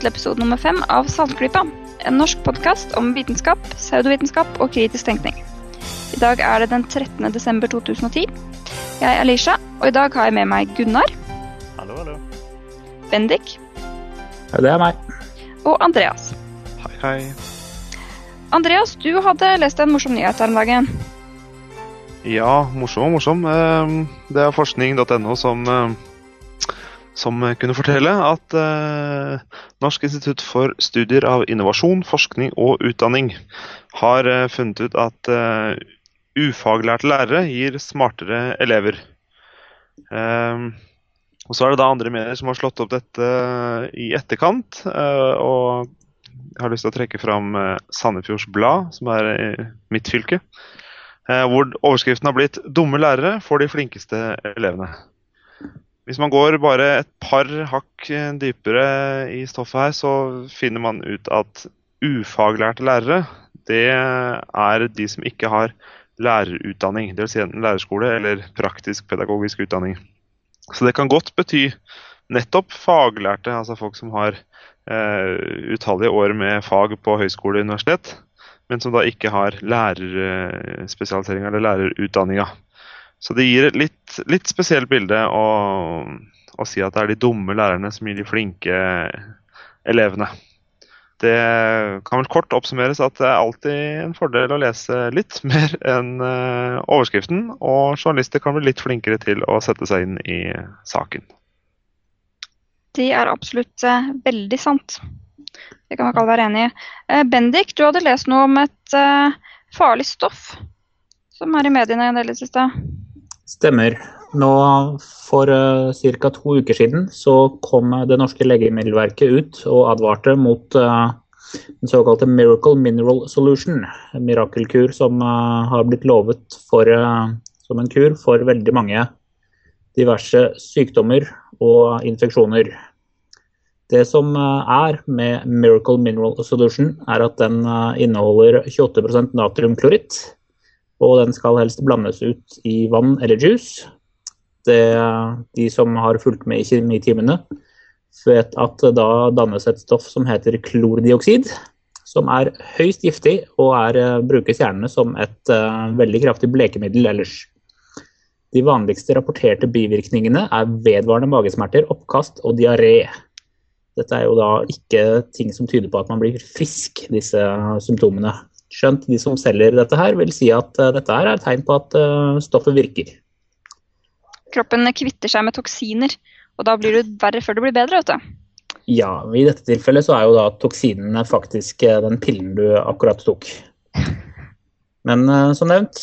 velkommen til episode nummer fem av Saltklypa. En norsk podkast om vitenskap, pseudovitenskap og kritisk tenkning. I dag er det den 13. desember 2010. Jeg er Alicia, og i dag har jeg med meg Gunnar. Hallo, hallo. Bendik. Ja, det er meg. Og Andreas. Hei, hei. Andreas, du hadde lest en morsom nyhet her om dagen. Ja, morsom og morsom. Ehm, Det er forskning.no som, eh, som kunne fortelle at eh, Norsk institutt for studier av innovasjon, forskning og utdanning har eh, funnet ut at eh, ufaglærte lærere gir smartere elever. Ehm, og Så er det da andre medier som har slått opp dette i etterkant. eh, og jeg har lyst til å trekke fram eh, Sandefjords Blad, som er i mitt fylke. Eh, hvor overskriften har blitt 'Dumme lærere for de flinkeste elevene'. Hvis man går bare et par hakk eh, dypere i stoffet her, så finner man ut at ufaglærte lærere, det er de som ikke har lærerutdanning. Dvs. Si enten lærerskole eller praktisk pedagogisk utdanning. Så det kan godt bety nettopp faglærte, altså folk som har eh, utallige år med fag på høyskole og universitet, men som da ikke har lærerspesialiseringa eller lærerutdanninga. Så det gir et litt, litt spesielt bilde å, å si at det er de dumme lærerne som gir de flinke elevene. Det kan vel kort oppsummeres at det er alltid en fordel å lese litt mer enn eh, overskriften, og journalister kan bli litt flinkere til å sette seg inn i saken. Det er absolutt eh, veldig sant. Det kan nok alle være enig i. Eh, Bendik, du hadde lest noe om et farlig stoff som er i mediene en del i det siste. Stemmer. Nå For uh, ca. to uker siden så kom det norske legemiddelverket ut og advarte mot uh, den såkalte Miracle Mineral Solution. En mirakelkur som uh, har blitt lovet for, uh, som en kur for veldig mange diverse sykdommer og infeksjoner. Det som er med Miracle Mineral Solution, er at den inneholder 28% natriumkloritt. Og den skal helst blandes ut i vann eller juice. Det, de som har fulgt med i kjemitimene, vet at da dannes et stoff som heter klordioksid. Som er høyst giftig og er, eh, brukes gjerne som et uh, veldig kraftig blekemiddel ellers. De vanligste rapporterte bivirkningene er vedvarende magesmerter, oppkast og diaré. Dette er jo da ikke ting som tyder på at man blir frisk, disse symptomene. Skjønt de som selger dette her, vil si at uh, dette her er et tegn på at uh, stoffet virker. Kroppen kvitter seg med toksiner, og da blir du verre før det blir bedre. vet du. Ja, i dette tilfellet så er jo da toksinene faktisk uh, den pillen du akkurat tok. Men som nevnt,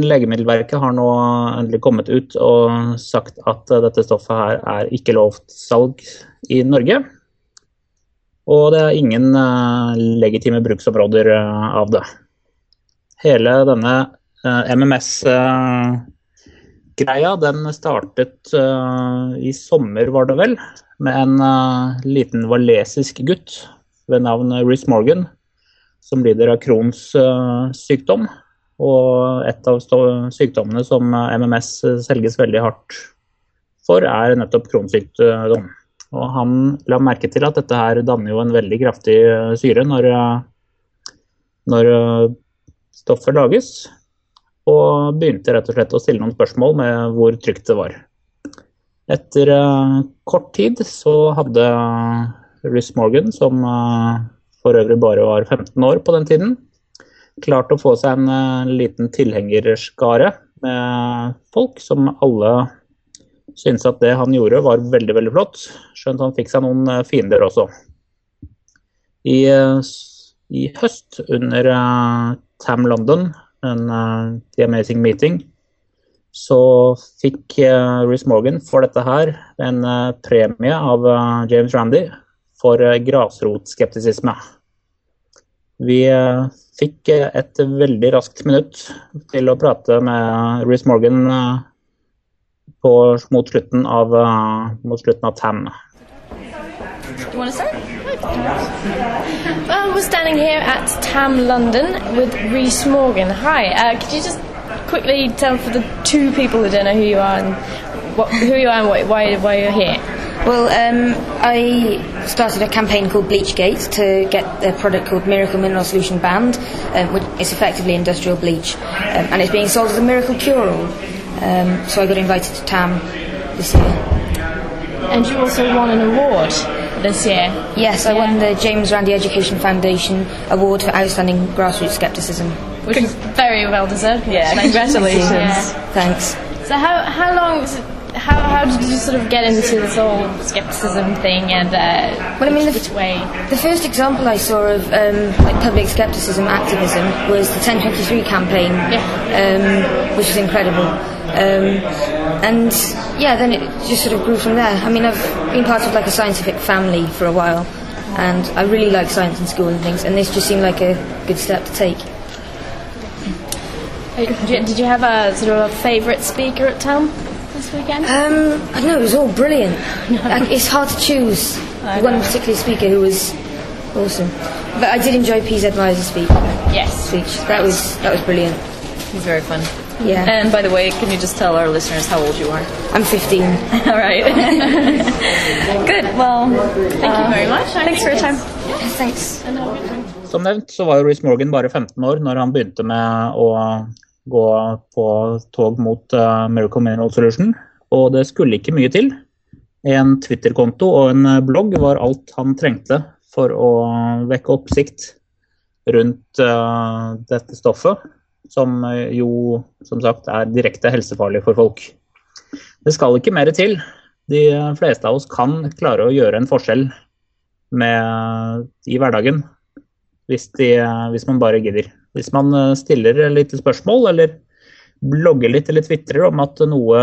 Legemiddelverket har nå endelig kommet ut og sagt at dette stoffet her er ikke lovt salg i Norge. Og det er ingen uh, legitime bruksområder uh, av det. Hele denne uh, MMS-greia den startet i sommer, var det vel, med en liten walesisk gutt ved navn Rhys Morgan, som lider av Crohns sykdom. Og et av sykdommene som MMS selges veldig hardt for, er nettopp Crohns sykdom. Og han la merke til at dette her danner jo en veldig kraftig syre når, når stoffet lages. Og begynte rett og slett å stille noen spørsmål med hvor trygt det var. Etter kort tid så hadde Rhys Morgan, som for øvrig bare var 15 år på den tiden, klart å få seg en liten tilhengerskare med folk som alle syntes at det han gjorde var veldig veldig flott, skjønt han fikk seg noen fiender også. I, i høst, under uh, Tam London, en uh, The Amazing Meeting, så fikk uh, Rhys Morgan for dette her en premie av James Randy for grasrotskeptisisme. Vi fikk et veldig raskt minutt til å prate med Rhys Morgan på, mot, slutten av, uh, mot slutten av TAM. You want to say? Well, we're standing here at TAM London with Reese Morgan. Hi, uh, could you just quickly tell for the two people who don't know who you are and what, who you are and why, why, why you're here. Well, um, I started a campaign called Bleachgate to get a product called Miracle Mineral Solution banned, um, which is effectively industrial bleach, um, and it's being sold as a miracle cure-all. Um, so I got invited to TAM this year. And you also won an award this year. Yes, I won the James Randi Education Foundation Award for Outstanding Grassroots Skepticism. Which is very well deserved. Yeah, congratulations. Yeah. Thanks. So how how long how how did you sort of get into this whole skepticism thing and uh, Well, I mean, which, the- which way? The first example I saw of um, like public skepticism activism was the 1023 campaign, um, which was incredible. Um, and yeah, then it just sort of grew from there. I mean, I've been part of like a scientific family for a while, and I really like science in school and things. And this just seemed like a good step to take. Did you, have a sort of a favourite speaker at town this weekend? Um, I don't know, it was all brilliant. Like, it's hard to choose one particular speaker who was awesome. But I did enjoy PZ Miser's speak, yes. speech. That was that was brilliant. He's very fun. Yeah, And by the way, can you just tell our listeners how old you are? I'm 15. All right. Good. Well, Thank you very much. thanks for your time. Thanks. Som nevnt så var jo Reece Morgan bare 15 år når han begynte med å gå på tog mot uh, Miracle Mineral Solution, og det skulle ikke mye til. En Twitter-konto og en eh, blogg var alt han trengte for å vekke oppsikt rundt uh, dette stoffet, som eh, jo som sagt er direkte helsefarlig for folk. Det skal ikke mer til. De fleste av oss kan klare å gjøre en forskjell med, i hverdagen hvis, de, hvis man bare gidder. Hvis man eh, stiller litt spørsmål, eller blogger litt eller tvitrer om at noe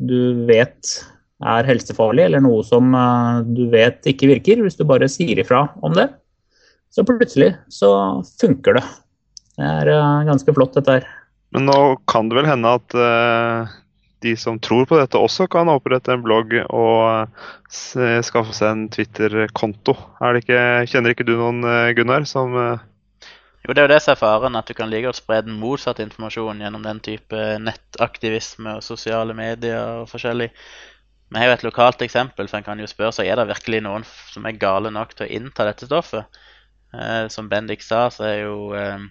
du vet er helsefarlig, eller noe som eh, du vet ikke virker, hvis du bare sier ifra om det, så plutselig så funker det. Det er eh, ganske flott, dette her. Men nå kan det vel hende at eh, de som tror på dette, også kan opprette en blogg og eh, skaffe seg en Twitter-konto. Er Kjenner ikke du noen, Gunnar, som Jo, det er jo det som er faren, at du kan like godt spre den motsatte informasjonen gjennom den type nettaktivisme og sosiale medier og forskjellig. Vi har jo et lokalt eksempel, for en kan jo spørre seg er det virkelig noen som er gale nok til å innta dette stoffet. Eh, som Bendik sa, så er jo eh,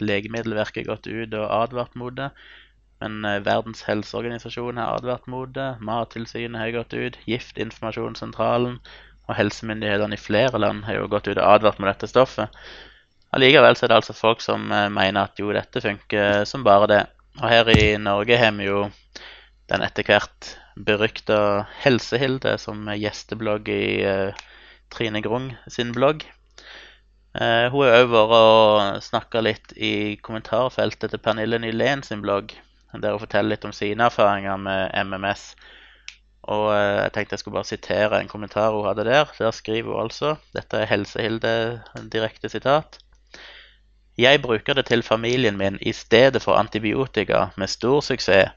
Legemiddelverket gått ut og advart mot det. Men eh, Verdens helseorganisasjon har advart mot det. Mattilsynet har gått ut. Giftinformasjonssentralen og helsemyndighetene i flere land har jo gått ut og advart mot dette stoffet. Allikevel er det altså folk som eh, mener at jo, dette funker som bare det. Og her i Norge har vi jo den etter hvert berykta Helsehilde som gjesteblogg i eh, Trine Grung sin blogg. Eh, hun òg vært og snakka litt i kommentarfeltet til Pernille Nylén sin blogg, der hun forteller litt om sine erfaringer med MMS. Og eh, jeg tenkte jeg skulle bare sitere en kommentar hun hadde der. Der skriver hun altså Dette er Helsehilde, direkte sitat. Jeg bruker det til familien min i stedet for antibiotika med stor suksess.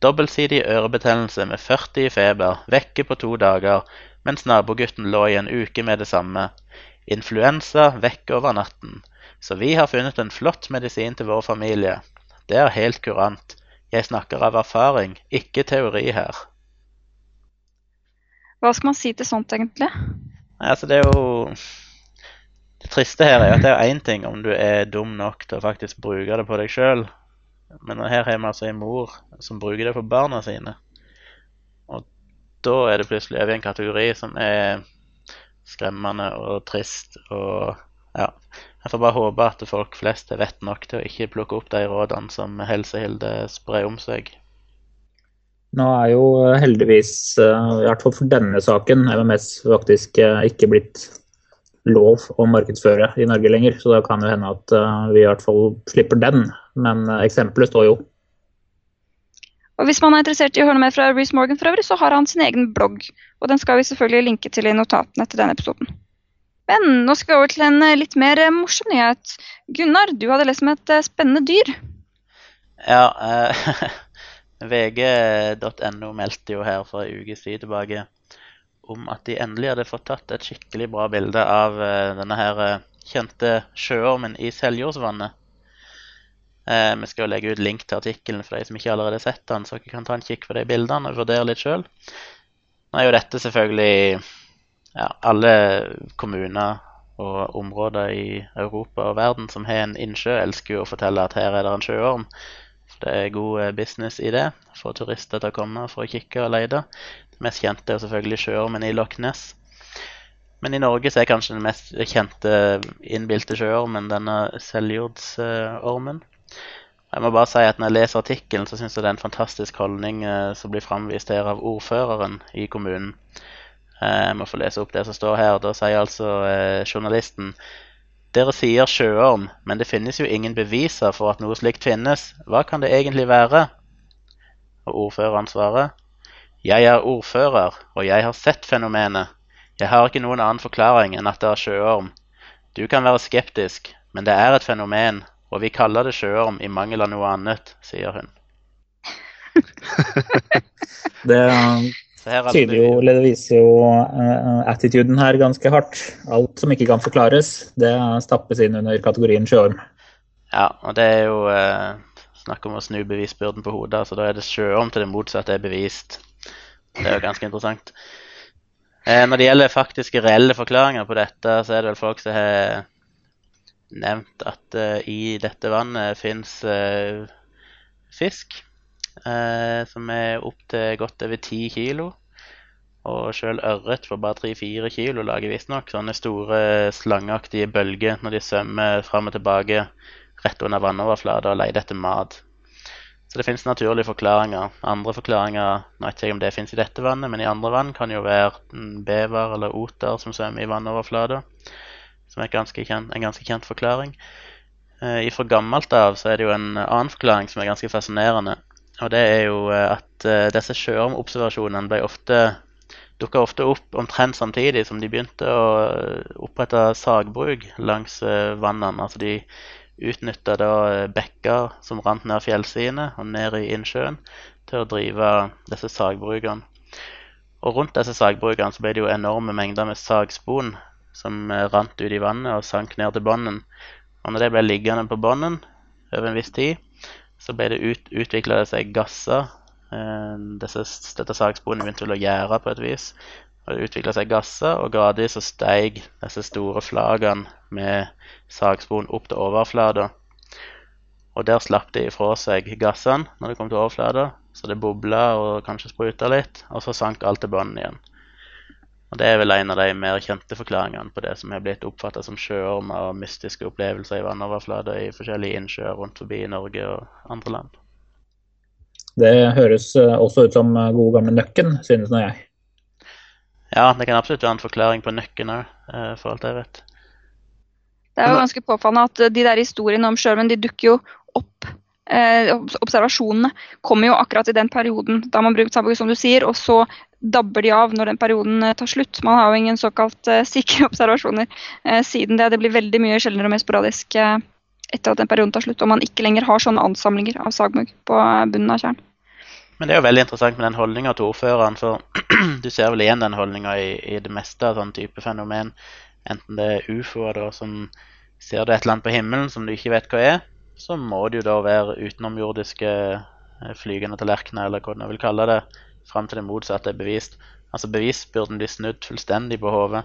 Dobbeltsidig ørebetennelse med 40 i feber, vekke på to dager, mens nabogutten lå i en uke med det samme. Influensa vekk over natten. Så vi har funnet en flott medisin til vår familie. Det er helt kurant. Jeg snakker av erfaring, ikke teori her. Hva skal man si til sånt, egentlig? Altså det er jo Det triste her er at det er én ting om du er dum nok til å faktisk bruke det på deg sjøl, men her har vi altså en mor som bruker det på barna sine. Og da er det plutselig over i en kategori som er skremmende og trist og ja. Jeg får bare håpe at folk flest vett nok til å ikke plukke opp de rådene som Helsehilde sprer om seg. Nå er jo eh, heldigvis, eh, i hvert fall for denne saken, MMS faktisk eh, ikke blitt lov å markedsføre i Norge lenger. Så da kan det hende at vi i hvert fall slipper den. Men eksempelet står jo. Og Hvis man er interessert i å høre noe mer fra Reece Morgan, for øvrig, så har han sin egen blogg. og Den skal vi selvfølgelig linke til i notatene til denne episoden. Men nå skal vi over til en eh, litt mer eh, morsom nyhet. Gunnar, du hadde lest om et eh, spennende dyr. Ja, eh, VG.no meldte jo her for en ukes tid tilbake om at de endelig hadde fått tatt et skikkelig bra bilde av denne her kjente sjøormen i Seljordsvannet. Eh, vi skal jo legge ut link til artikkelen for de som ikke allerede har sett den, så dere kan ta en kikk på de bildene og vurdere litt sjøl. Nå er jo dette selvfølgelig ja, alle kommuner og områder i Europa og verden som har en innsjø, elsker jo å fortelle at her er det en sjøorm. Det er god eh, business i det. Få turister til å komme for å kikke og lete. Det mest kjente er selvfølgelig sjøormen i Loch Ness. Men i Norge så er kanskje den mest kjente innbilte sjøormen denne seljordsormen. Jeg må bare si at Når jeg leser artikkelen, så syns jeg det er en fantastisk holdning eh, som blir framvist her av ordføreren i kommunen. Eh, jeg må få lese opp det som står her. Da sier altså eh, journalisten Dere sier sjøorm, men det finnes jo ingen beviser for at noe slikt finnes. Hva kan det egentlig være? Og ordføreren svarer Jeg er ordfører, og jeg har sett fenomenet. Jeg har ikke noen annen forklaring enn at det er sjøorm. Du kan være skeptisk, men det er et fenomen, og vi kaller det sjøorm i mangel av noe annet, sier hun. Det er tyder jo, eller det viser jo uh, attituden her ganske hardt. Alt som ikke kan forklares, det stappes inn under kategorien sjøorm. Ja, og det er jo uh, snakk om å snu bevisbyrden på hodet. Så da er det sjøorm til det motsatte er bevist. Det er jo ganske interessant. Eh, når det gjelder faktiske, reelle forklaringer på dette, så er det vel folk som har nevnt at eh, i dette vannet fins eh, fisk eh, som er opptil godt over ti kilo. Og sjøl ørret får bare 3-4 kilo lager visstnok sånne store slangeaktige bølger når de svømmer fram og tilbake rett under vannoverflata og leter etter mat. Så det finnes naturlige forklaringer. Andre forklaringer nå vet jeg ikke om det finnes i dette vannet, men i andre vann kan jo være mm, bever eller oter som svømmer i vannoverflata. Som er ganske kjent, en ganske kjent forklaring. Eh, fra gammelt av så er det jo en annen forklaring som er ganske fascinerende. Og det er jo eh, at eh, disse sjøormobservasjonene ofte dukka ofte opp omtrent samtidig som de begynte å opprette sagbruk langs eh, vannene. Altså de utnytta da eh, bekker som rant ned fjellsidene og ned i innsjøen, til å drive disse sagbrukene. Og rundt disse sagbrukene så ble det jo enorme mengder med sagspon som eh, rant ut i vannet og sank ned til bunnen. Og når det ble liggende på bunnen over en viss tid, så ble det ut, utvikla seg gasser. Eh, disse, dette sagsporet begynte å gjære på et vis. Og det utvikla seg gasser, og gradvis så steig disse store flagene med sagspon opp til overflata. Og der slapp de ifra seg gassene når det kom til overflata, så det bobla og kanskje spruta litt, og så sank alt til bunnen igjen. Og Det er vel en av de mer kjente forklaringene på det som er blitt oppfatta som sjøormer og mystiske opplevelser i vannoverflater i forskjellige innsjøer rundt forbi i Norge og andre land. Det høres eh, også ut som eh, gode gamle Nøkken, synes nå jeg. Ja, det kan absolutt være en forklaring på nøkken òg, for alt jeg vet. Det er jo ganske påfallende at de der historiene om sjøormen de dukker jo opp. Eh, observasjonene kommer jo akkurat i den perioden da man bruker sabbaget, som du sier, og så dabber de av når den perioden eh, tar slutt. Man har jo ingen såkalt eh, sikre observasjoner eh, siden det. Det blir veldig mye sjeldnere og mer sporadisk eh, etter at den perioden tar slutt, og man ikke lenger har sånne ansamlinger av sagmugg på eh, bunnen av tjern. Men det er jo veldig interessant med den holdninga til ordføreren, for du ser vel igjen den holdninga i, i, det meste av sånn type fenomen. Enten det er ufoer da, som ser du et eller annet på himmelen som du ikke vet hva er, så må det jo da være utenomjordiske eh, flygende tallerkener, eller hva du vil kalle det, fram til det motsatte er bevist. Altså Bevisbyrden blir snudd fullstendig på hodet.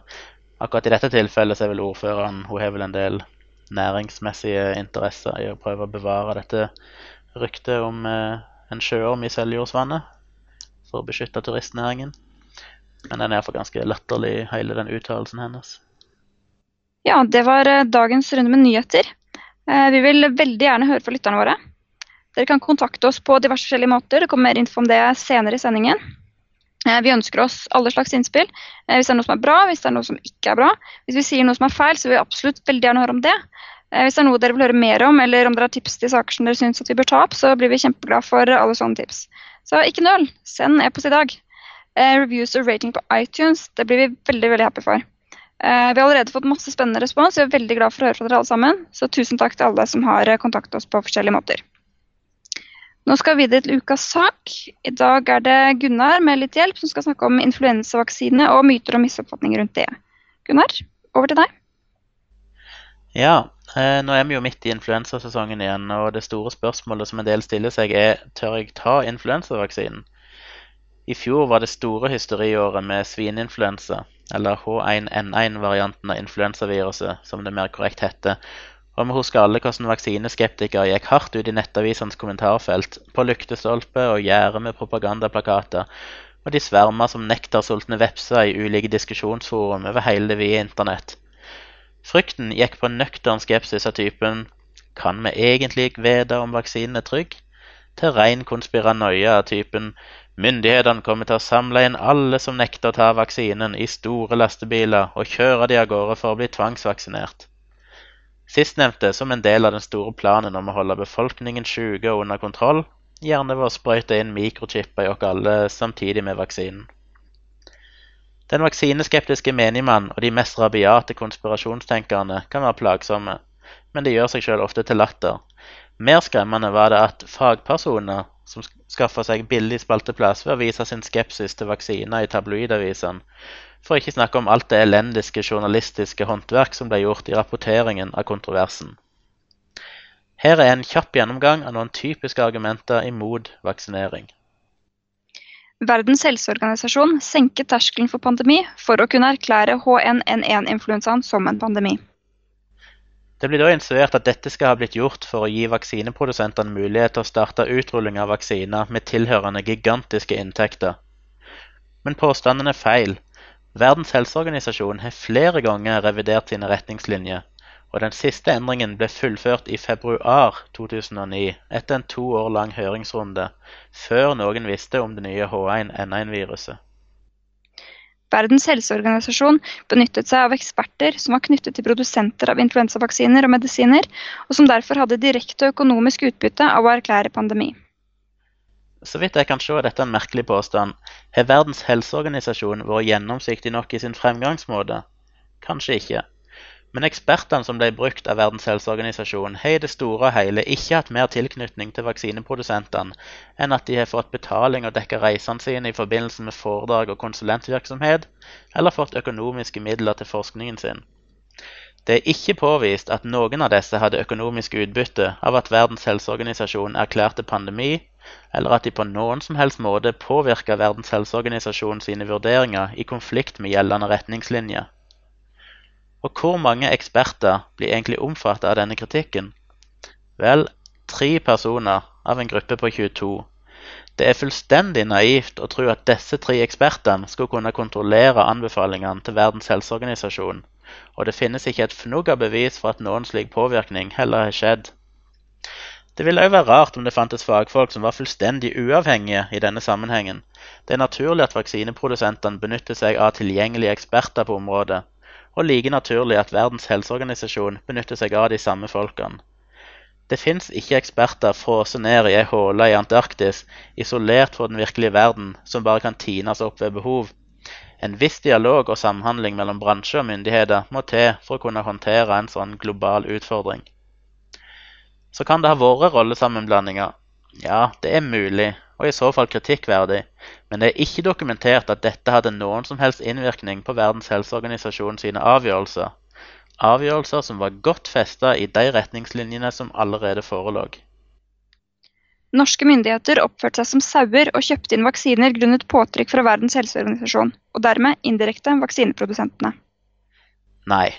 Akkurat i dette tilfellet så er vel ordføreren Hun har vel en del næringsmessige interesser i å prøve å bevare dette ryktet om eh, en sjøorm i Seljordsvannet for å beskytte turistnæringen. Men den er iallfall ganske latterlig, hele den uttalelsen hennes. Ja, det var eh, dagens runde med nyheter. Eh, vi vil veldig gjerne høre fra lytterne våre. Dere kan kontakte oss på diverse forskjellige måter. Det kommer mer info om det senere i sendingen. Eh, vi ønsker oss alle slags innspill. Hvis det er noe som er bra, hvis det er noe som ikke er bra. Hvis vi sier noe som er feil, så vil vi absolutt veldig gjerne høre om det. Hvis det er noe dere vil høre mer om, eller om dere har tips til saker som dere syns vi bør ta opp, så blir vi kjempeglade for alle sånne tips. Så ikke nøl. Send e-post i dag. Reviews og rating på iTunes, det blir vi veldig veldig happy for. Eh, vi har allerede fått masse spennende respons. Vi er veldig glad for å høre fra dere alle sammen. Så tusen takk til alle som har kontakta kontaktet oss på forskjellige måter. Nå skal vi videre til ukas sak. I dag er det Gunnar med litt hjelp som skal snakke om influensavaksine og myter og misoppfatninger rundt det. Gunnar, over til deg. Ja, eh, nå er vi jo midt i influensasesongen igjen, og det store spørsmålet som en del stiller seg, er tør jeg ta influensavaksinen? I fjor var det store hysteriåret med svineinfluensa, eller H1N1-varianten av influensaviruset, som det mer korrekt heter. Og vi husker alle hvordan vaksineskeptikere gikk hardt ut i nettavisenes kommentarfelt, på lyktestolper og gjerde med propagandaplakater, og de sverma som nektarsultne vepser i ulike diskusjonsforum over hele det vide internett. Frykten gikk på nøktern skepsis av typen Kan vi egentlig vite om vaksinen er trygg? til ren konspiranoia av typen Myndighetene kommer til å samle inn alle som nekter å ta vaksinen, i store lastebiler og kjøre de av gårde for å bli tvangsvaksinert. Sistnevnte som en del av den store planen om å holde befolkningen syke og under kontroll, gjerne ved å sprøyte inn mikrochipper i oss alle samtidig med vaksinen. Den vaksineskeptiske menigmann og de mest rabiate konspirasjonstenkerne kan være plagsomme, men de gjør seg selv ofte til latter. Mer skremmende var det at fagpersoner som skaffer seg billig spalteplass ved å vise sin skepsis til vaksiner i tabloidavisene, for ikke snakke om alt det elendiske journalistiske håndverk som ble gjort i rapporteringen av kontroversen. Her er en kjapp gjennomgang av noen typiske argumenter imot vaksinering. Verdens helseorganisasjon senket terskelen for pandemi for å kunne erklære H1N1-influensaen som en pandemi. Det blir da instruert at dette skal ha blitt gjort for å gi vaksineprodusentene mulighet til å starte utrulling av vaksiner med tilhørende gigantiske inntekter. Men påstanden er feil. Verdens helseorganisasjon har flere ganger revidert sine retningslinjer, og den siste endringen ble fullført i februar 2009 etter en to år lang høringsrunde, før noen visste om det nye H1N1-viruset. Verdens helseorganisasjon benyttet seg av eksperter som var knyttet til produsenter av influensavaksiner og medisiner, og som derfor hadde direkte økonomisk utbytte av å erklære pandemi. Så vidt jeg kan se er dette en merkelig påstand. Har Verdens helseorganisasjon vært gjennomsiktig nok i sin fremgangsmåte? Kanskje ikke. Men ekspertene som ble brukt av Verdens helseorganisasjon, har i det store og hele ikke hatt mer tilknytning til vaksineprodusentene enn at de har fått betaling og dekka reisene sine i forbindelse med foredrag og konsulentvirksomhet, eller fått økonomiske midler til forskningen sin. Det er ikke påvist at noen av disse hadde økonomisk utbytte av at Verdens helseorganisasjon erklærte pandemi, eller at de på noen som helst måte påvirka Verdens helseorganisasjon sine vurderinger i konflikt med gjeldende retningslinjer. Og hvor mange eksperter blir egentlig omfattet av denne kritikken? Vel, tre personer av en gruppe på 22. Det er fullstendig naivt å tro at disse tre ekspertene skulle kunne kontrollere anbefalingene til Verdens helseorganisasjon, og det finnes ikke et fnugg av bevis for at noen slik påvirkning heller har skjedd. Det ville òg være rart om det fantes fagfolk som var fullstendig uavhengige i denne sammenhengen. Det er naturlig at vaksineprodusentene benytter seg av tilgjengelige eksperter på området, og like naturlig at Verdens helseorganisasjon benytter seg av de samme folkene. Det fins ikke eksperter frosset ned i ei hule i Antarktis, isolert fra den virkelige verden, som bare kan tines opp ved behov. En viss dialog og samhandling mellom bransje og myndigheter må til for å kunne håndtere en sånn global utfordring. Så kan det ha vært rollesammenblandinger. Ja, det er mulig, og i så fall kritikkverdig, men det er ikke dokumentert at dette hadde noen som helst innvirkning på Verdens helseorganisasjon sine avgjørelser, avgjørelser som var godt festa i de retningslinjene som allerede forelå. Norske myndigheter oppførte seg som sauer og kjøpte inn vaksiner grunnet påtrykk fra Verdens helseorganisasjon, og dermed indirekte vaksineprodusentene. Nei,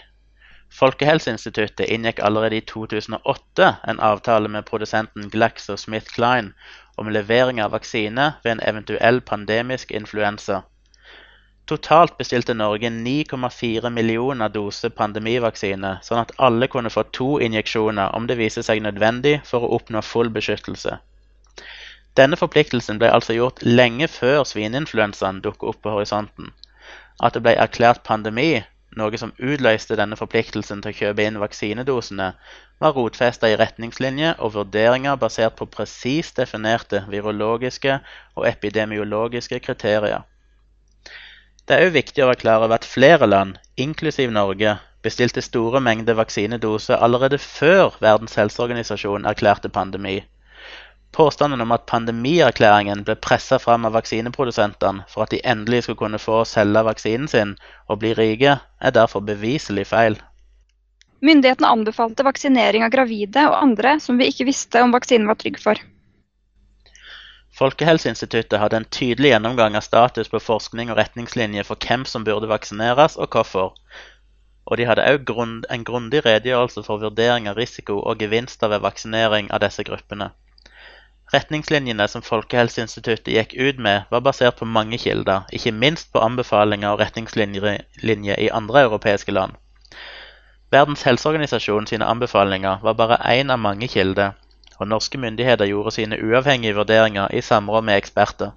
Folkehelseinstituttet inngikk allerede i 2008 en avtale med produsenten GlaxoSmithKline om levering av vaksine ved en eventuell pandemisk influensa. Totalt bestilte Norge 9,4 millioner doser pandemivaksine, sånn at alle kunne få to injeksjoner om det viser seg nødvendig for å oppnå full beskyttelse. Denne forpliktelsen ble altså gjort lenge før svineinfluensaen dukket opp på horisonten. At det ble erklært pandemi, noe som utløste denne forpliktelsen til å kjøpe inn vaksinedosene, var rotfesta i retningslinjer og vurderinger basert på presist definerte virologiske og epidemiologiske kriterier. Det er òg viktig å være klar over at flere land, inklusiv Norge, bestilte store mengder vaksinedoser allerede før Verdens helseorganisasjon erklærte pandemi. Påstanden om at pandemierklæringen ble pressa fram av vaksineprodusentene for at de endelig skulle kunne få selge vaksinen sin og bli rike, er derfor beviselig feil. Myndighetene anbefalte vaksinering av gravide og andre som vi ikke visste om vaksinen var trygg for. Folkehelseinstituttet hadde en tydelig gjennomgang av status på forskning og retningslinjer for hvem som burde vaksineres og hvorfor. Og de hadde òg en grundig redegjørelse for vurdering av risiko og gevinster ved vaksinering av disse gruppene. Retningslinjene som Folkehelseinstituttet gikk ut med, var basert på mange kilder, ikke minst på anbefalinger og retningslinjer i andre europeiske land. Verdens helseorganisasjon sine anbefalinger var bare én av mange kilder, og norske myndigheter gjorde sine uavhengige vurderinger i samråd med eksperter.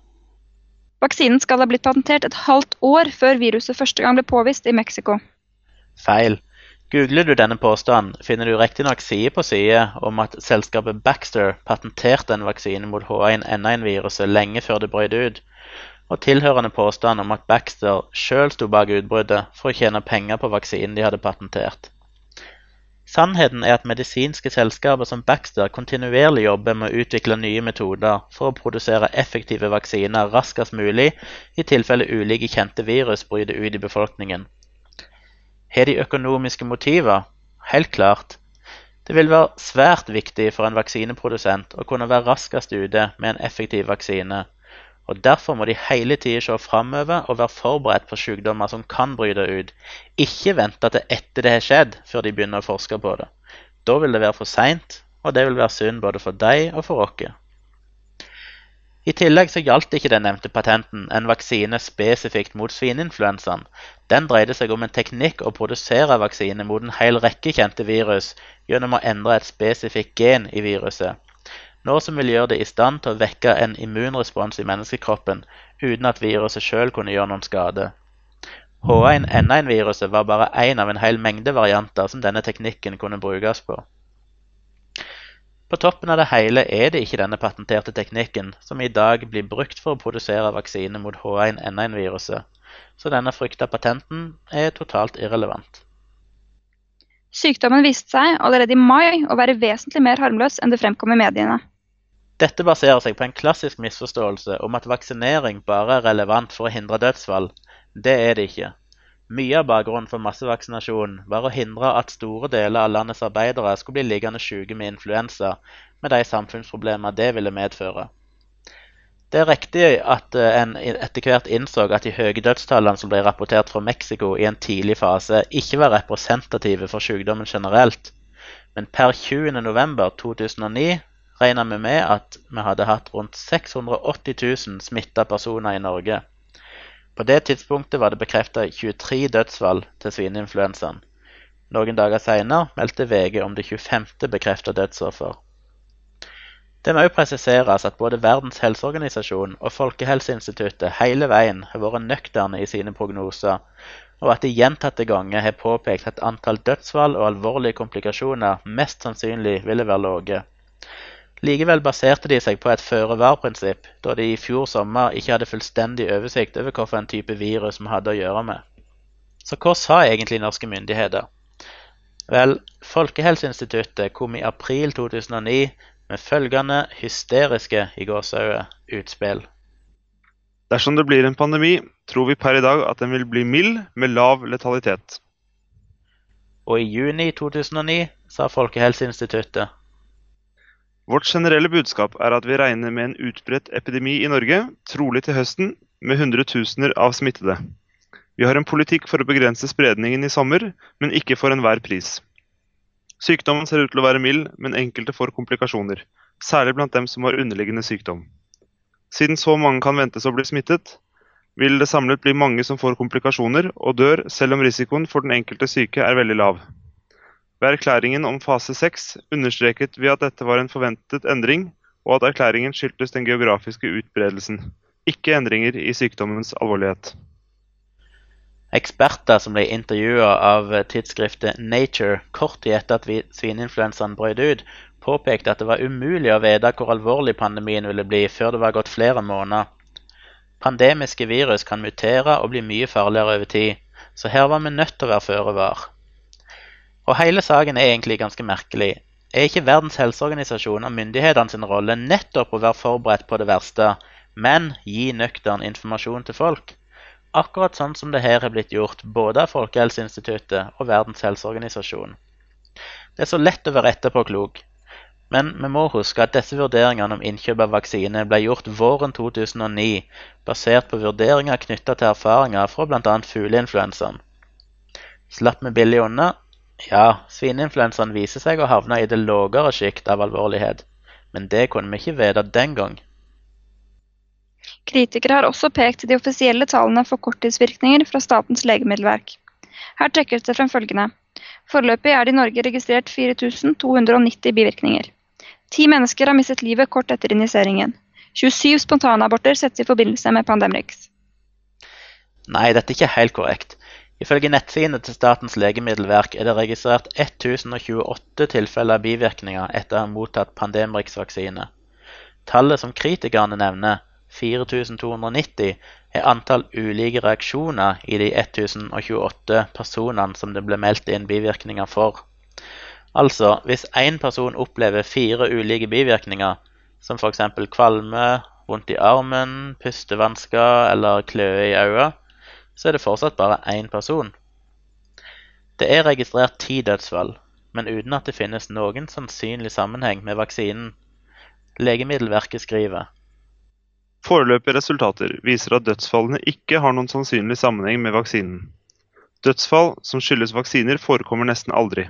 Vaksinen skal ha blitt patentert et halvt år før viruset første gang ble påvist i Mexico. Feil. Googler du denne påstanden, finner du riktignok side på side om at selskapet Baxter patenterte en vaksine mot H1N1-viruset lenge før det brøt ut, og tilhørende påstand om at Baxter sjøl sto bak utbruddet for å tjene penger på vaksinen de hadde patentert. Sannheten er at medisinske selskaper som Baxter kontinuerlig jobber med å utvikle nye metoder for å produsere effektive vaksiner raskest mulig i tilfelle ulike kjente virus bryter ut i befolkningen. Har de økonomiske motiver? Helt klart. Det vil være svært viktig for en vaksineprodusent å kunne være raskest ute med en effektiv vaksine, og Derfor må de hele tida se framover og være forberedt på sykdommer som kan bryte ut. Ikke vente til etter det har skjedd, før de begynner å forske på det. Da vil det være for seint, og det vil være synd både for deg og for oss. I tillegg så gjaldt ikke den nevnte patenten en vaksine spesifikt mot svineinfluensaen. Den dreide seg om en teknikk å produsere vaksine mot en hel rekke kjente virus gjennom å endre et spesifikt gen i viruset noe som vil gjøre det i stand til å vekke en immunrespons i menneskekroppen uten at viruset sjøl kunne gjøre noen skade. H1N1-viruset var bare én av en hel mengde varianter som denne teknikken kunne brukes på. På toppen av det hele er det ikke denne patenterte teknikken som i dag blir brukt for å produsere vaksine mot H1N1-viruset, så denne frykta patenten er totalt irrelevant. Sykdommen viste seg allerede i mai å være vesentlig mer harmløs enn det fremkom i mediene. Dette baserer seg på en klassisk misforståelse om at vaksinering bare er relevant for å hindre dødsfall. Det er det ikke. Mye av bakgrunnen for massevaksinasjonen var å hindre at store deler av landets arbeidere skulle bli liggende syke med influensa, med de samfunnsproblemer det ville medføre. Det er riktig at eh, en etter hvert innså at de høye dødstallene som ble rapportert fra Mexico i en tidlig fase, ikke var representative for sykdommen generelt. Men per 20.11.2009 regna vi med at vi hadde hatt rundt 680 000 smitta personer i Norge. På det tidspunktet var det bekrefta 23 dødsfall til svineinfluensaen. Noen dager seinere meldte VG om det 25. bekrefta dødsoffer. Det må òg presiseres at både Verdens helseorganisasjon og Folkehelseinstituttet hele veien har vært nøkterne i sine prognoser, og at de gjentatte ganger har påpekt at antall dødsfall og alvorlige komplikasjoner mest sannsynlig ville være lave. Likevel baserte de seg på et føre-var-prinsipp, da de i fjor sommer ikke hadde fullstendig oversikt over hvilken type virus vi hadde å gjøre med. Så hva sa egentlig norske myndigheter? Vel, Folkehelseinstituttet kom i april 2009 med følgende hysteriske i gåseøyne utspill. Dersom det blir en pandemi, tror vi per i dag at den vil bli mild med lav letalitet. Og i juni 2009 sa Folkehelseinstituttet Vårt generelle budskap er at vi regner med en utbredt epidemi i Norge, trolig til høsten, med hundretusener av smittede. Vi har en politikk for å begrense spredningen i sommer, men ikke for enhver pris. Sykdommen ser ut til å være mild, men enkelte får komplikasjoner, særlig blant dem som har underliggende sykdom. Siden så mange kan ventes å bli smittet, vil det samlet bli mange som får komplikasjoner og dør, selv om risikoen for den enkelte syke er veldig lav. Ved erklæringen om fase seks understreket vi at dette var en forventet endring, og at erklæringen skyldtes den geografiske utbredelsen, ikke endringer i sykdommens alvorlighet. Eksperter som ble intervjua av tidsskriftet Nature kort tid etter at svineinfluensaen brøt ut, påpekte at det var umulig å vite hvor alvorlig pandemien ville bli før det var gått flere måneder. Pandemiske virus kan mutere og bli mye farligere over tid, så her var vi nødt til å være føre var. Og hele saken er egentlig ganske merkelig. Er ikke Verdens helseorganisasjon og myndighetene sin rolle nettopp å være forberedt på det verste, men gi nøktern informasjon til folk? Akkurat sånn som det her har blitt gjort både av Folkehelseinstituttet og Verdens helseorganisasjon. Det er så lett å være etterpåklok. Men vi må huske at disse vurderingene om innkjøp av vaksine ble gjort våren 2009, basert på vurderinger knytta til erfaringer fra bl.a. fugleinfluensaen. Slapp vi billig unna? Ja, svineinfluensaen viser seg å havne i det lavere sjikt av alvorlighet, men det kunne vi ikke vite den gang. Kritikere har også pekt til de offisielle tallene for korttidsvirkninger fra Statens legemiddelverk. Her trekkes det frem følgende. Foreløpig er det i Norge registrert 4290 bivirkninger. Ti mennesker har mistet livet kort etter injiseringen. 27 spontanaborter settes i forbindelse med Pandemrix. Nei, dette er ikke helt korrekt. Ifølge nettsidene til Statens legemiddelverk er det registrert 1028 tilfeller av bivirkninger etter å ha mottatt Pandemrix-vaksine. Tallet som kritikerne nevner, 4290, er antall ulike reaksjoner i de 1028 personene som det ble meldt inn bivirkninger for. Altså, hvis én person opplever fire ulike bivirkninger, som f.eks. kvalme, vondt i armen, pustevansker eller kløe i øynene, så er det fortsatt bare én person. Det er registrert ti dødsfall, men uten at det finnes noen sannsynlig sammenheng med vaksinen. Legemiddelverket skriver Foreløpige resultater viser at dødsfallene ikke har noen sannsynlig sammenheng med vaksinen. Dødsfall som skyldes vaksiner forekommer nesten aldri.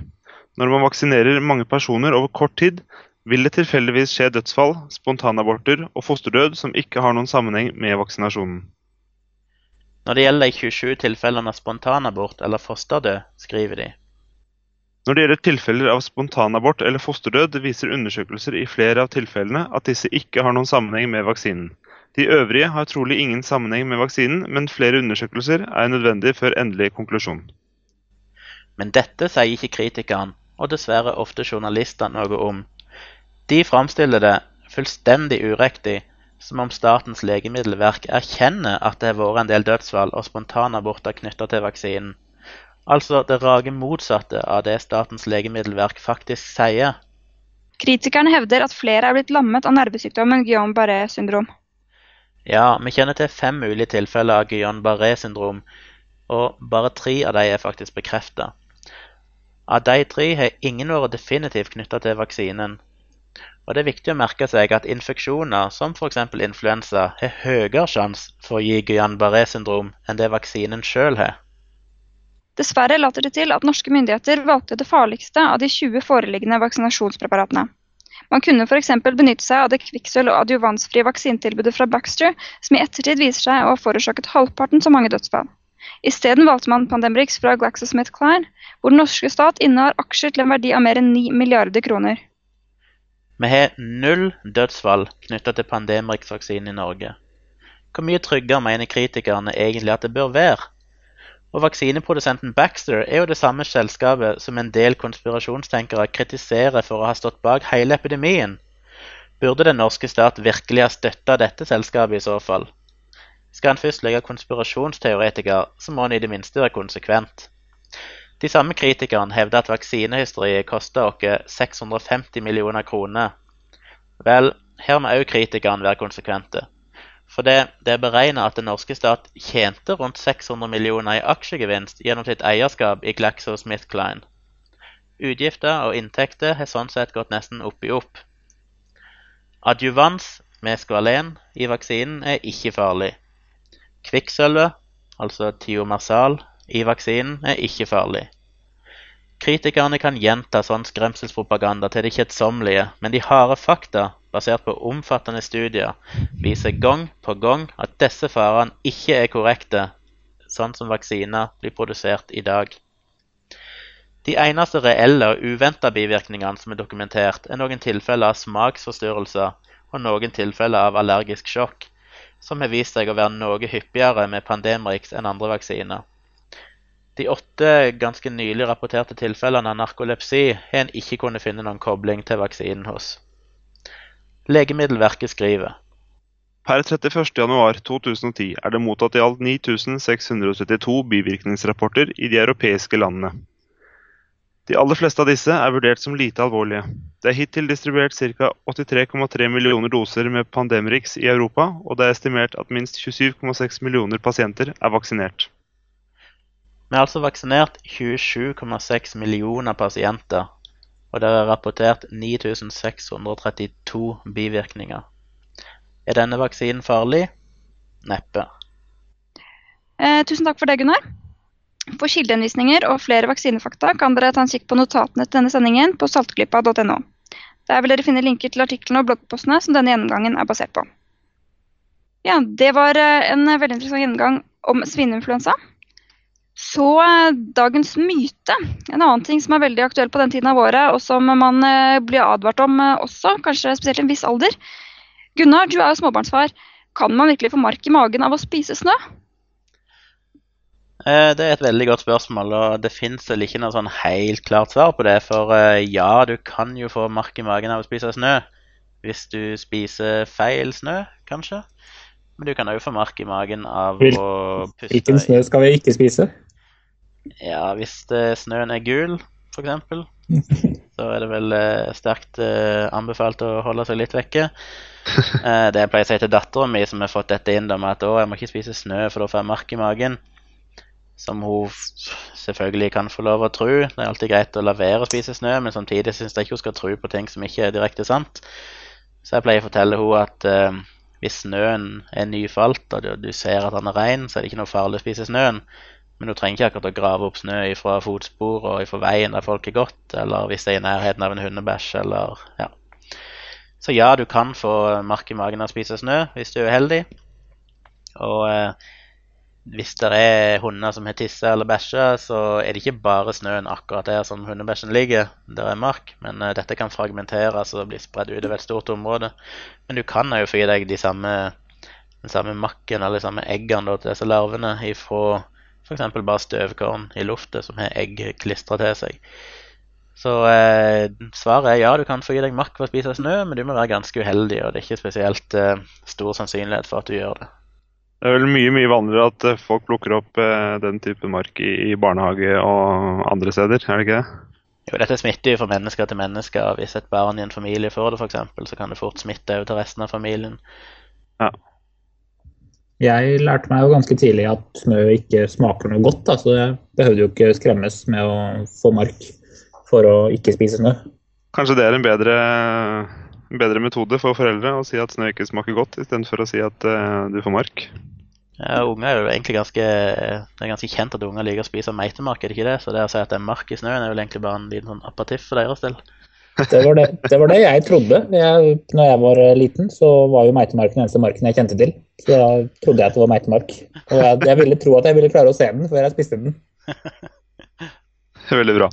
Når man vaksinerer mange personer over kort tid, vil det tilfeldigvis skje dødsfall, spontanaborter og fosterdød som ikke har noen sammenheng med vaksinasjonen. Når det gjelder de 27 tilfellene av spontanabort eller fosterdød, skriver de. Når det gjelder tilfeller av spontanabort eller fosterdød, viser undersøkelser i flere av tilfellene at disse ikke har noen sammenheng med vaksinen. De øvrige har trolig ingen sammenheng med vaksinen, men flere undersøkelser er nødvendig før endelig konklusjon. Men dette sier ikke kritikeren, og dessverre ofte journalister noe om. De framstiller det fullstendig uriktig, som om Statens legemiddelverk erkjenner at det har vært en del dødsfall og spontanaborter knytta til vaksinen. Altså det rage motsatte av det Statens legemiddelverk faktisk sier. Kritikerne hevder at flere er blitt lammet av nervesykdommen Guillain-Barré syndrom. Ja, vi kjenner til fem mulige tilfeller av Guillain-Barré syndrom, og bare tre av dem er faktisk bekrefta. Av de tre har ingen vært definitivt knytta til vaksinen. Og det er viktig å merke seg at infeksjoner som f.eks. influensa har høyere sjanse for å gi Guillain-Barré syndrom enn det vaksinen sjøl har. Dessverre later det til at norske myndigheter valgte det farligste av de 20 foreliggende vaksinasjonspreparatene. Man kunne f.eks. benytte seg av det kvikksølv- og adjuvansfrie vaksinetilbudet fra Baxter, som i ettertid viser seg å ha forårsaket halvparten så mange dødsfall. Isteden valgte man Pandemrix fra GlaxoSmithKline, hvor den norske stat innehar aksjer til en verdi av mer enn 9 milliarder kroner. Vi har null dødsfall knytta til Pandemrix-vaksinen i Norge. Hvor mye tryggere mener kritikerne egentlig at det bør være? Og vaksineprodusenten Baxter er jo det samme selskapet som en del konspirasjonstenkere kritiserer for å ha stått bak hele epidemien. Burde den norske stat virkelig ha støtta dette selskapet i så fall? Skal en først legge konspirasjonsteoretiker, så må en i det minste være konsekvent. De samme kritikerne hevder at vaksinehysteriet koster oss 650 millioner kroner. Vel, her må òg kritikerne være konsekvente. For det, det er beregna at den norske stat tjente rundt 600 millioner i aksjegevinst gjennom sitt eierskap i GlaxoSmithKline. Utgifter og inntekter har sånn sett gått nesten opp i opp. Adjuvans med skvalen i vaksinen er ikke farlig. Kvikksølvet, altså tiomersal, i vaksinen er ikke farlig. Kritikerne kan gjenta sånn skremselspropaganda til det kjedsommelige, men de harde fakta basert på omfattende studier, viser gang på gang at disse farene ikke er korrekte, sånn som vaksiner blir produsert i dag. De eneste reelle og uventa bivirkningene som er dokumentert, er noen tilfeller av smaksforstyrrelser og noen tilfeller av allergisk sjokk, som har vist seg å være noe hyppigere med Pandemrix enn andre vaksiner. De åtte ganske nylig rapporterte tilfellene av narkolepsi har en ikke kunnet finne noen kobling til vaksinen hos. Legemiddelverket skriver Per 31.1.2010 er det mottatt i alt 9632 bivirkningsrapporter i de europeiske landene. De aller fleste av disse er vurdert som lite alvorlige. Det er hittil distribuert ca. 83,3 millioner doser med Pandemrix i Europa, og det er estimert at minst 27,6 millioner pasienter er vaksinert. Vi har altså vaksinert 27,6 millioner pasienter Og det er rapportert 9632 bivirkninger. Er denne vaksinen farlig? Neppe. Eh, tusen takk for det, Gunnar. For kildehenvisninger og flere vaksinefakta kan dere ta en kikk på notatene til denne sendingen på saltklypa.no. Der vil dere finne linker til artiklene og bloggpostene som denne gjennomgangen er basert på. Ja, Det var eh, en veldig interessant gjennomgang om svineinfluensa. Så eh, dagens myte. En annen ting som er veldig aktuell på den tiden av året, og som man eh, blir advart om eh, også, kanskje spesielt i en viss alder. Gunnar, du er jo småbarnsfar. Kan man virkelig få mark i magen av å spise snø? Det er et veldig godt spørsmål, og det fins vel ikke noe sånn helt klart svar på det. For ja, du kan jo få mark i magen av å spise snø. Hvis du spiser feil snø, kanskje. Men du kan òg få mark i magen av Hvil- å puste Hvilken snø skal vi ikke spise? Ja, hvis eh, snøen er gul, f.eks., så er det vel eh, sterkt eh, anbefalt å holde seg litt vekke. Eh, det jeg pleier å si til dattera mi, som har fått dette inn da, med at å, jeg må ikke spise snø, for da får jeg mark i magen. Som hun selvfølgelig kan få lov å tro. Det er alltid greit å la være å spise snø, men samtidig syns jeg ikke hun skal tro på ting som ikke er direkte sant. Så jeg pleier å fortelle henne at eh, hvis snøen er nyfalt, og du, ser at den er ren, så er det ikke noe farlig å spise snøen. Men du trenger ikke akkurat å grave opp snø fra fotspor og fra veien der folk har gått, eller hvis det er i nærheten av en hundebæsj, eller ja. Så ja, du kan få mark i magen av å spise snø hvis du er uheldig. Og eh, hvis det er hunder som har tissa eller bæsja, så er det ikke bare snøen akkurat der som hundebæsjen ligger. Der er mark, men uh, dette kan fragmenteres og bli spredd utover et stort område. Men du kan jo få i deg de samme, den samme makken eller de samme eggene da, til disse larvene ifra f.eks. bare støvkorn i lufta som har egg klistra til seg. Så eh, svaret er ja, du kan få i deg makk ved å spise snø, men du må være ganske uheldig, og det er ikke spesielt eh, stor sannsynlighet for at du gjør det. Det er vel mye mye vanligere at eh, folk plukker opp eh, den type mark i, i barnehage og andre steder, er det ikke det? Jo, dette smitter jo fra mennesker til mennesker. Hvis et barn i en familie får det, f.eks., så kan det fort smitte over til resten av familien. Ja. Jeg lærte meg jo ganske tidlig at snø ikke smaker noe godt, da, så jeg behøvde jo ikke skremmes med å få mark for å ikke spise snø. Kanskje det er en bedre, en bedre metode for foreldre å si at snø ikke smaker godt, istedenfor å si at uh, du får mark. Ja, unger er jo egentlig ganske Det er ganske kjent at unger liker å spise meitemark, er det ikke det? Så det å si at det er mark i snøen, er vel egentlig bare en liten sånn apatiff for deres del. Det var det, det, var det jeg trodde. Jeg, når jeg var liten, så var jo meitemarken den eneste marken jeg kjente til. Så da trodde jeg at det var meitemark. Og jeg, jeg ville tro at jeg ville klare å se den før jeg spiste den. Veldig bra.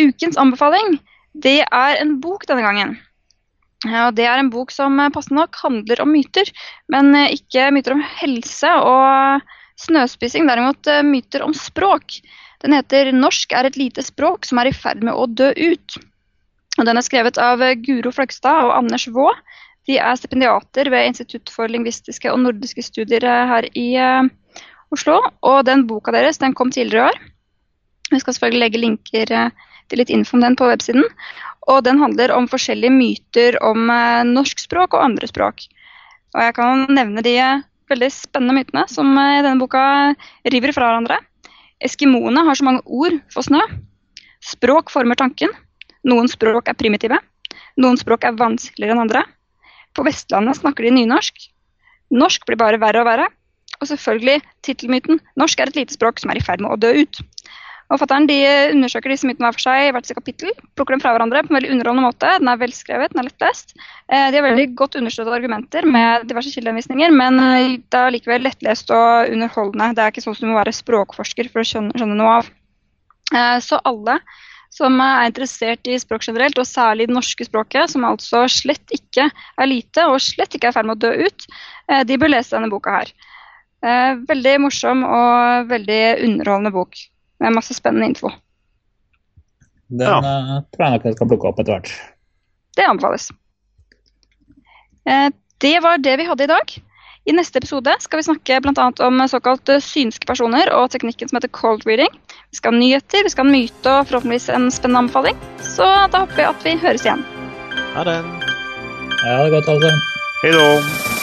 Ukens anbefaling det er en bok denne gangen. Og det er en bok som eh, passende nok handler om myter, men eh, ikke myter om helse og snøspising, derimot eh, myter om språk. Den heter 'Norsk er et lite språk som er i ferd med å dø ut'. Og Den er skrevet av Guro Fløgstad og Anders Vaa. De er stipendiater ved Institutt for lingvistiske og nordiske studier her i Oslo. Og den boka deres den kom tidligere i år. Vi skal selvfølgelig legge linker til litt info om den på websiden. Og den handler om forskjellige myter om eh, norsk språk og andre språk. Og jeg kan nevne de eh, veldig spennende mytene som eh, i denne boka river fra hverandre. Eskimoene har så mange ord for snø. Språk former tanken. Noen språk er primitive. Noen språk er vanskeligere enn andre. På Vestlandet snakker de nynorsk. Norsk blir bare verre og verre. Og selvfølgelig tittelmyten 'Norsk er et lite språk som er i ferd med å dø ut'. Og Forfatteren de undersøker disse mytene hver for seg i hvert sitt kapittel. Plukker dem fra hverandre på en veldig underholdende måte. Den er velskrevet, den er lettlest. Eh, de har veldig godt understøttede argumenter med diverse kildeanvisninger, men eh, det er likevel lettlest og underholdende. Det er ikke sånn som du må være språkforsker for å skjønne, skjønne noe av. Eh, så alle som er interessert i språk generelt, og særlig det norske språket, som altså slett ikke er lite og slett ikke er i ferd med å dø ut, de bør lese denne boka her. Veldig morsom og veldig underholdende bok med masse spennende info. Den Ja. eh, tror jeg nok jeg skal plukke opp etter hvert. Det anbefales. Eh, Det var det vi hadde i dag. I neste episode skal vi snakke bl.a. om såkalt eh, synske personer og teknikken som heter cold reading. Vi skal ha nyheter, vi skal ha en myte og forhåpentligvis en spennende anbefaling. Så da håper jeg at vi høres igjen. Ha det. Ja, det godt, altså. Hei då!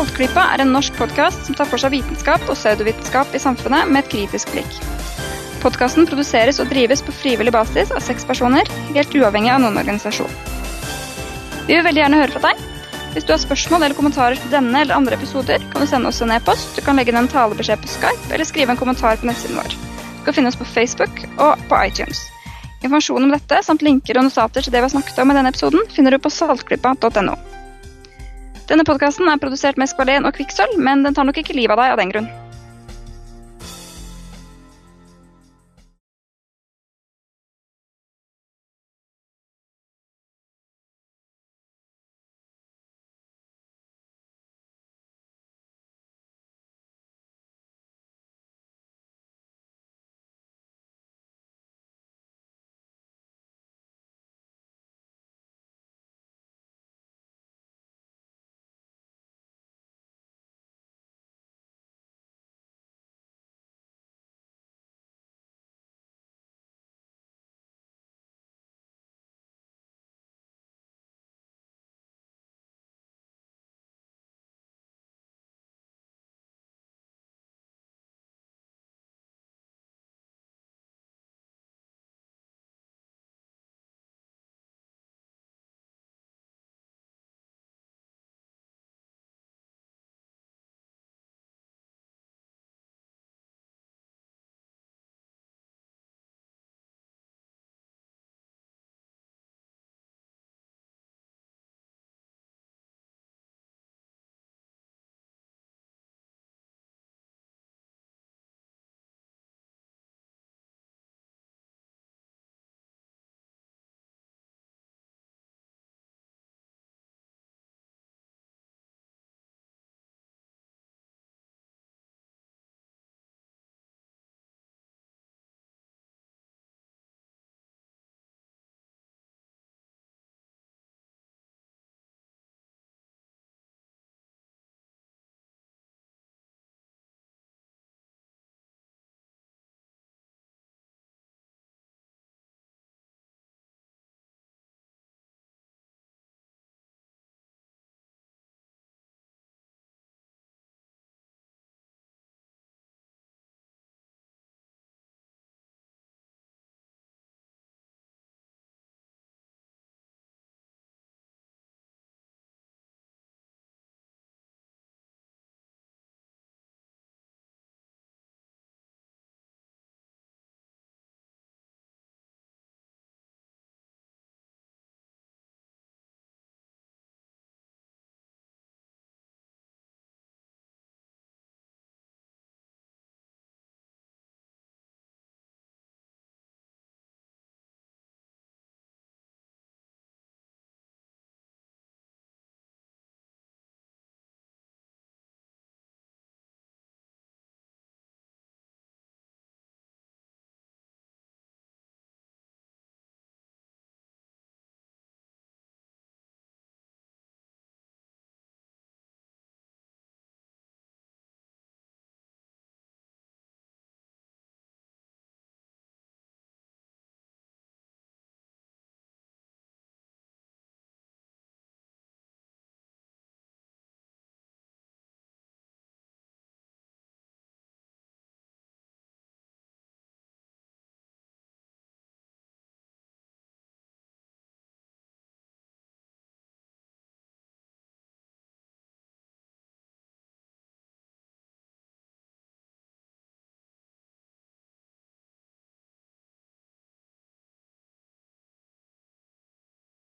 Saltklypa er en norsk podkast som tar for seg vitenskap og pseudovitenskap i samfunnet med et kritisk blikk. Podkasten produseres og drives på frivillig basis av seks personer, helt uavhengig av noen organisasjon. Vi vil veldig gjerne høre fra deg. Hvis du har spørsmål eller kommentarer til denne eller andre episoder, kan du sende oss en e-post, du kan legge inn en talebeskjed på Skype eller skrive en kommentar på nettsiden vår. Du kan finne oss på Facebook og på iTunes. Informasjon om dette samt linker og notater til det vi har snakket om i denne episoden, finner du på saltklypa.no. Denne podkasten er produsert med skvalen og kvikksølv, men den tar nok ikke livet av deg av den grunn.